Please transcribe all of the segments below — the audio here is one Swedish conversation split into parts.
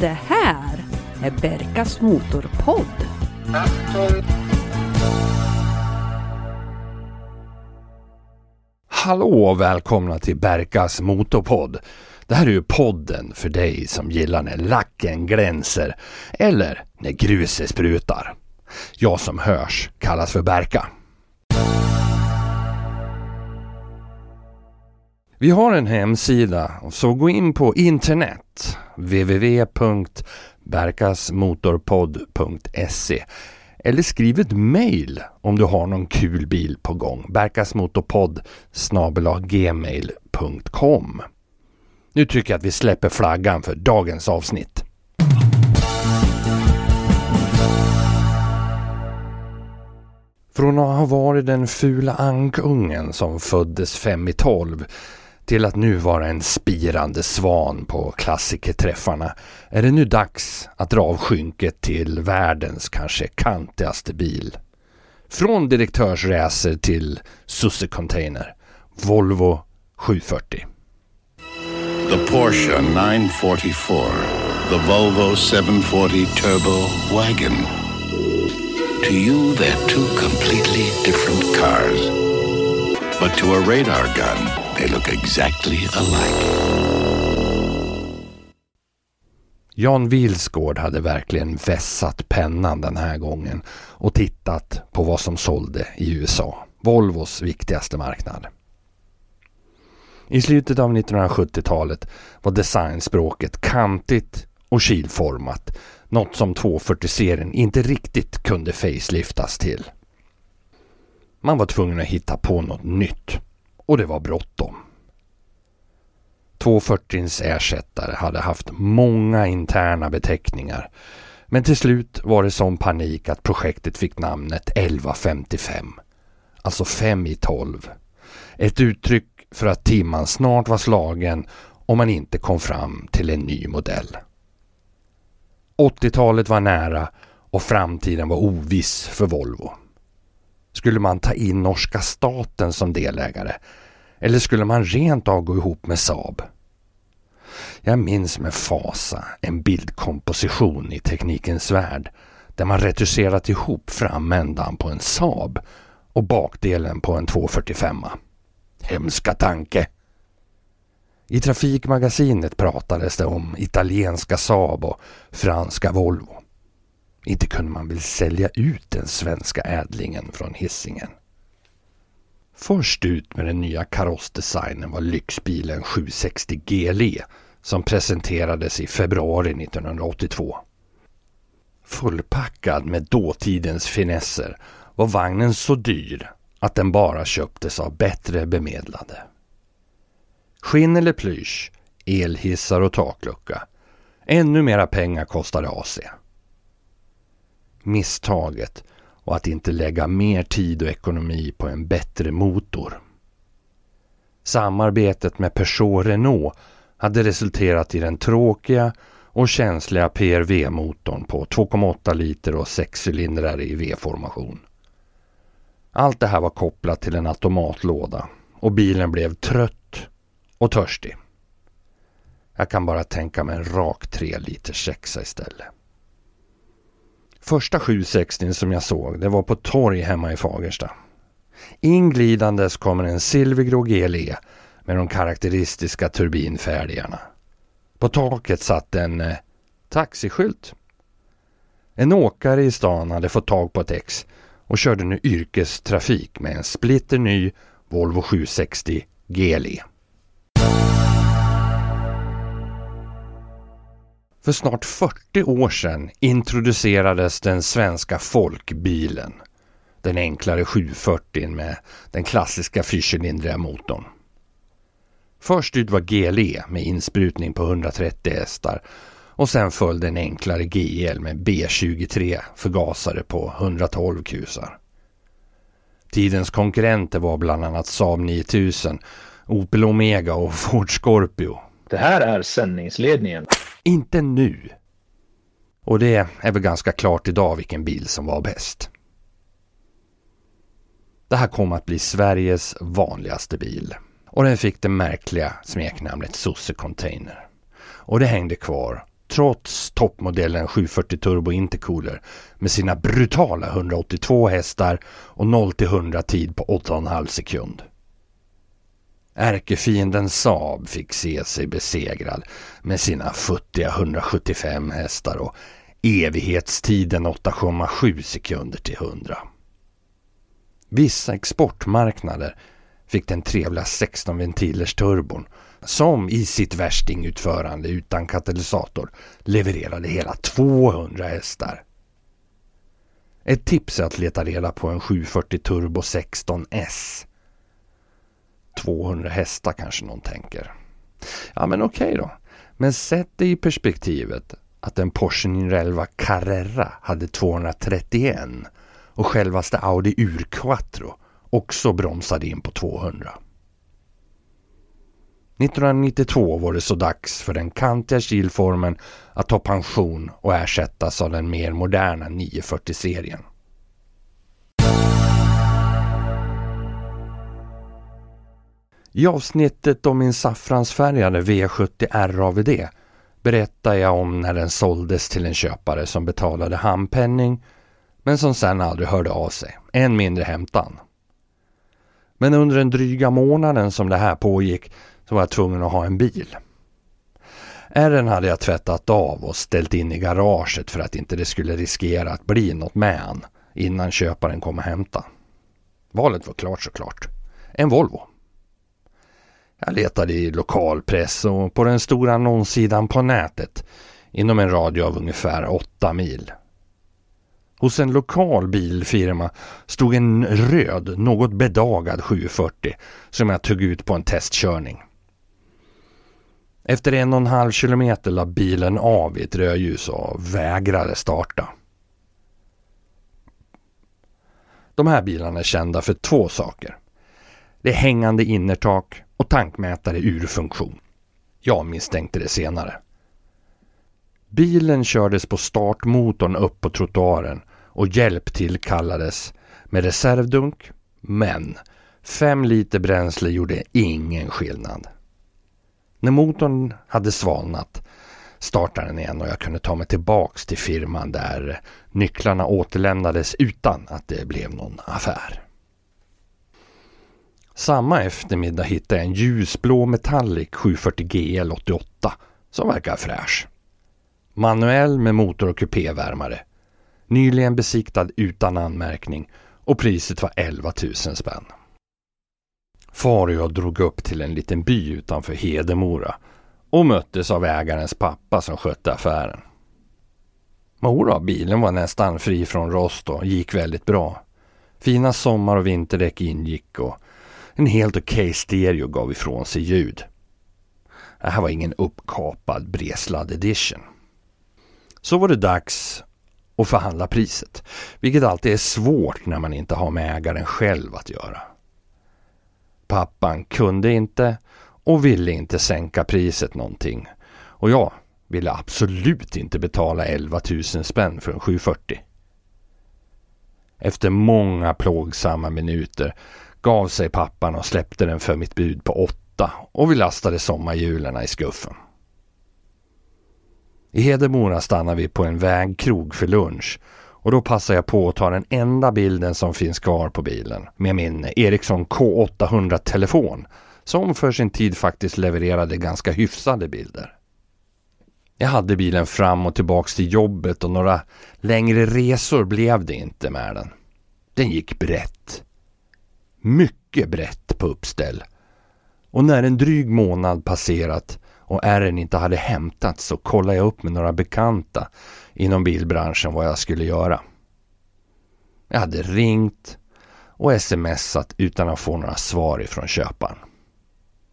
Det här är Berkas Motorpodd. Hallå och välkomna till Berkas Motorpodd. Det här är ju podden för dig som gillar när lacken glänser eller när gruset sprutar. Jag som hörs kallas för Berka. Vi har en hemsida, så gå in på internet www.berkasmotorpodd.se eller skriv ett mail om du har någon kul bil på gång. berkasmotorpodd gmail.com Nu tycker jag att vi släpper flaggan för dagens avsnitt. Från att ha varit den fula ankungen som föddes fem i tolv till att nu vara en spirande svan på klassikerträffarna är det nu dags att dra av skynket till världens kanske kantigaste bil. Från direktörsracer till Susse-container. Volvo 740. The Porsche 944, the Volvo 740 Turbo Wagon. To you, they're two completely different cars. But to a radar gun, they look exactly alike. Jan Wilsgård hade verkligen vässat pennan den här gången och tittat på vad som sålde i USA, Volvos viktigaste marknad. I slutet av 1970-talet var designspråket kantigt och kilformat, något som 240-serien inte riktigt kunde faceliftas till. Man var tvungen att hitta på något nytt och det var bråttom. 240s ersättare hade haft många interna beteckningar men till slut var det sån panik att projektet fick namnet 1155. Alltså 5 i 12. Ett uttryck för att timman snart var slagen om man inte kom fram till en ny modell. 80-talet var nära och framtiden var oviss för Volvo. Skulle man ta in norska staten som delägare? Eller skulle man rent av gå ihop med Saab? Jag minns med fasa en bildkomposition i Teknikens Värld där man retuscherat ihop framändan på en Saab och bakdelen på en 245. Hemska tanke! I Trafikmagasinet pratades det om italienska Saab och franska Volvo. Inte kunde man väl sälja ut den svenska ädlingen från hissingen. Först ut med den nya karossdesignen var lyxbilen 760 GLE som presenterades i februari 1982. Fullpackad med dåtidens finesser var vagnen så dyr att den bara köptes av bättre bemedlade. Skinn eller plysch, elhissar och taklucka. Ännu mera pengar kostade AC. Misstaget och att inte lägga mer tid och ekonomi på en bättre motor. Samarbetet med Peugeot Renault hade resulterat i den tråkiga och känsliga PRV-motorn på 2,8 liter och 6 cylindrar i V-formation. Allt det här var kopplat till en automatlåda och bilen blev trött och törstig. Jag kan bara tänka mig en rak 3 liters sexa istället. Första 760 som jag såg det var på torg hemma i Fagersta. Inglidandes kommer en silvergrå GLE med de karaktäristiska turbinfärdigarna. På taket satt en eh, taxiskylt. En åkare i stan hade fått tag på ett ex och körde nu yrkestrafik med en splitter ny Volvo 760 GLE. För snart 40 år sedan introducerades den svenska folkbilen. Den enklare 740 med den klassiska fyrcylindriga motorn. Först ut var GLE med insprutning på 130 hästar och sen följde en enklare GL med B23 förgasare på 112 kusar. Tidens konkurrenter var bland annat Saab 9000, Opel Omega och Ford Scorpio. Det här är sändningsledningen. Inte nu. Och det är väl ganska klart idag vilken bil som var bäst. Det här kom att bli Sveriges vanligaste bil. Och den fick det märkliga smeknamnet Sosse Container. Och det hängde kvar trots toppmodellen 740 Turbo Intercooler med sina brutala 182 hästar och 0 till 100 tid på 8,5 sekund. Ärkefienden Saab fick se sig besegrad med sina futtiga 175 hästar och evighetstiden 8,7 sekunder till 100. Vissa exportmarknader fick den trevliga 16 ventilers turbon som i sitt värstingutförande utan katalysator levererade hela 200 hästar. Ett tips är att leta reda på en 740 Turbo 16S. 200 hästar kanske någon tänker. Ja men okej okay då. Men sätt det i perspektivet att en Porsche 911 Carrera hade 231 och självaste Audi Urquattro också bromsade in på 200. 1992 var det så dags för den kantiga kilformen att ta pension och ersättas av den mer moderna 940-serien. I avsnittet om min saffransfärgade V70 RAVD berättar jag om när den såldes till en köpare som betalade handpenning men som sen aldrig hörde av sig, än mindre hämtan. Men under den dryga månaden som det här pågick så var jag tvungen att ha en bil. Ärren hade jag tvättat av och ställt in i garaget för att inte det skulle riskera att bli något med han innan köparen kom och hämta. Valet var klart såklart. En Volvo. Jag letade i lokalpress och på den stora annonssidan på nätet inom en radie av ungefär åtta mil. Hos en lokal bilfirma stod en röd, något bedagad 740 som jag tog ut på en testkörning. Efter en och en halv kilometer la bilen av i ett rödljus och vägrade starta. De här bilarna är kända för två saker. Det är hängande innertak och tankmätare ur funktion. Jag misstänkte det senare. Bilen kördes på startmotorn upp på trottoaren och hjälp tillkallades med reservdunk, men fem liter bränsle gjorde ingen skillnad. När motorn hade svalnat startade den igen och jag kunde ta mig tillbaks till firman där nycklarna återlämnades utan att det blev någon affär. Samma eftermiddag hittade jag en ljusblå Metallic 740 GL 88 som verkar fräsch. Manuell med motor och kupévärmare. Nyligen besiktad utan anmärkning och priset var 11 000 spänn. Far och jag drog upp till en liten by utanför Hedemora och möttes av ägarens pappa som skötte affären. Mora, bilen var nästan fri från rost och gick väldigt bra. Fina sommar och vinterdäck ingick och en helt okej okay stereo gav ifrån sig ljud. Det här var ingen uppkapad Breslad edition. Så var det dags att förhandla priset, vilket alltid är svårt när man inte har med ägaren själv att göra. Pappan kunde inte och ville inte sänka priset någonting. Och jag ville absolut inte betala 11 000 spänn för en 740. Efter många plågsamma minuter gav sig pappan och släppte den för mitt bud på 8 och vi lastade sommarhjulen i skuffen. I Hedemora stannade vi på en vägkrog för lunch och då passar jag på att ta den enda bilden som finns kvar på bilen med min Ericsson K800-telefon som för sin tid faktiskt levererade ganska hyfsade bilder. Jag hade bilen fram och tillbaks till jobbet och några längre resor blev det inte med den. Den gick brett. Mycket brett på uppställ. Och när en dryg månad passerat och ärren inte hade hämtats så kollade jag upp med några bekanta inom bilbranschen vad jag skulle göra. Jag hade ringt och smsat utan att få några svar ifrån köparen.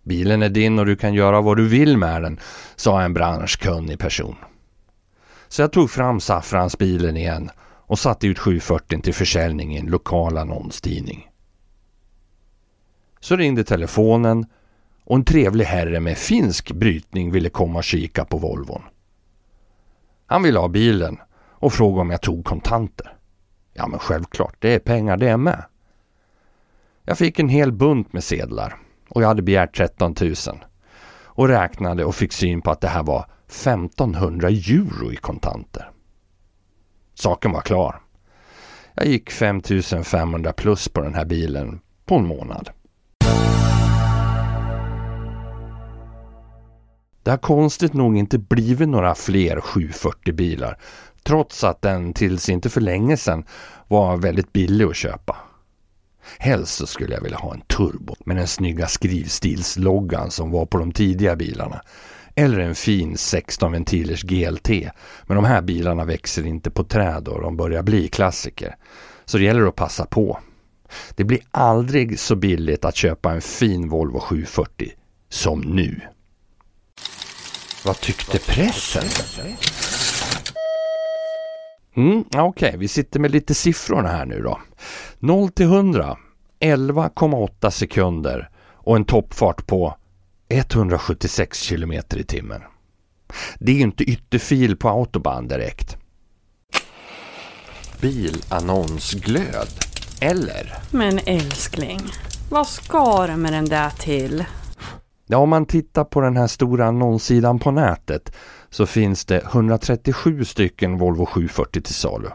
Bilen är din och du kan göra vad du vill med den, sa en branschkunnig person. Så jag tog fram saffransbilen igen och satte ut 740 till försäljning i en lokal annonstidning. Så ringde telefonen och en trevlig herre med finsk brytning ville komma och kika på Volvon. Han ville ha bilen och frågade om jag tog kontanter. Ja men självklart, det är pengar det med. Jag fick en hel bunt med sedlar. Och jag hade begärt 13 000. Och räknade och fick syn på att det här var 1500 euro i kontanter. Saken var klar. Jag gick 5500 plus på den här bilen på en månad. Det har konstigt nog inte blivit några fler 740 bilar trots att den tills inte för länge sedan var väldigt billig att köpa. Helst så skulle jag vilja ha en turbo med den snygga skrivstilsloggan som var på de tidiga bilarna. Eller en fin 16 ventilers GLT. Men de här bilarna växer inte på träd och de börjar bli klassiker. Så det gäller att passa på. Det blir aldrig så billigt att köpa en fin Volvo 740 som nu. Vad tyckte pressen? Mm, Okej, okay. vi sitter med lite siffror här nu då. 0 till 100 11,8 sekunder och en toppfart på 176 km i timmen. Det är ju inte ytterfil på autobahn direkt. Bilannonsglöd, eller? Men älskling, vad ska du med den där till? Ja, om man tittar på den här stora annonssidan på nätet så finns det 137 stycken Volvo 740 till salu.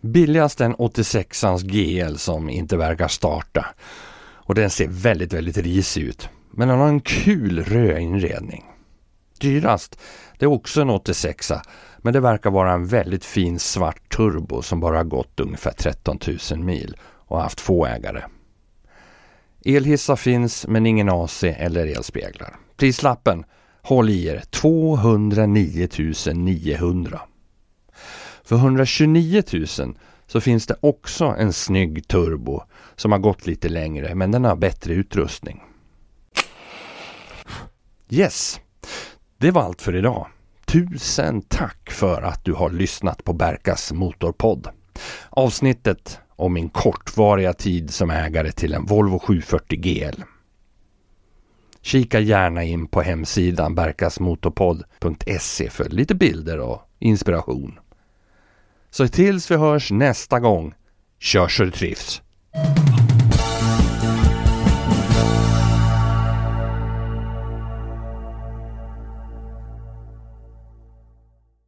Billigast en 86ans GL som inte verkar starta. Och den ser väldigt, väldigt risig ut. Men den har en kul röd inredning. Dyrast, det är också en 86 men det verkar vara en väldigt fin svart turbo som bara gått ungefär 13 000 mil och haft få ägare. Elhissar finns men ingen AC eller elspeglar. Prislappen, håll i er, 209 900. För 129 000 så finns det också en snygg turbo som har gått lite längre men den har bättre utrustning. Yes, det var allt för idag. Tusen tack för att du har lyssnat på Berkas Motorpodd. Avsnittet om min kortvariga tid som ägare till en Volvo 740 GL. Kika gärna in på hemsidan berkasmotorpodd.se för lite bilder och inspiration. Så tills vi hörs nästa gång, kör så du trivs!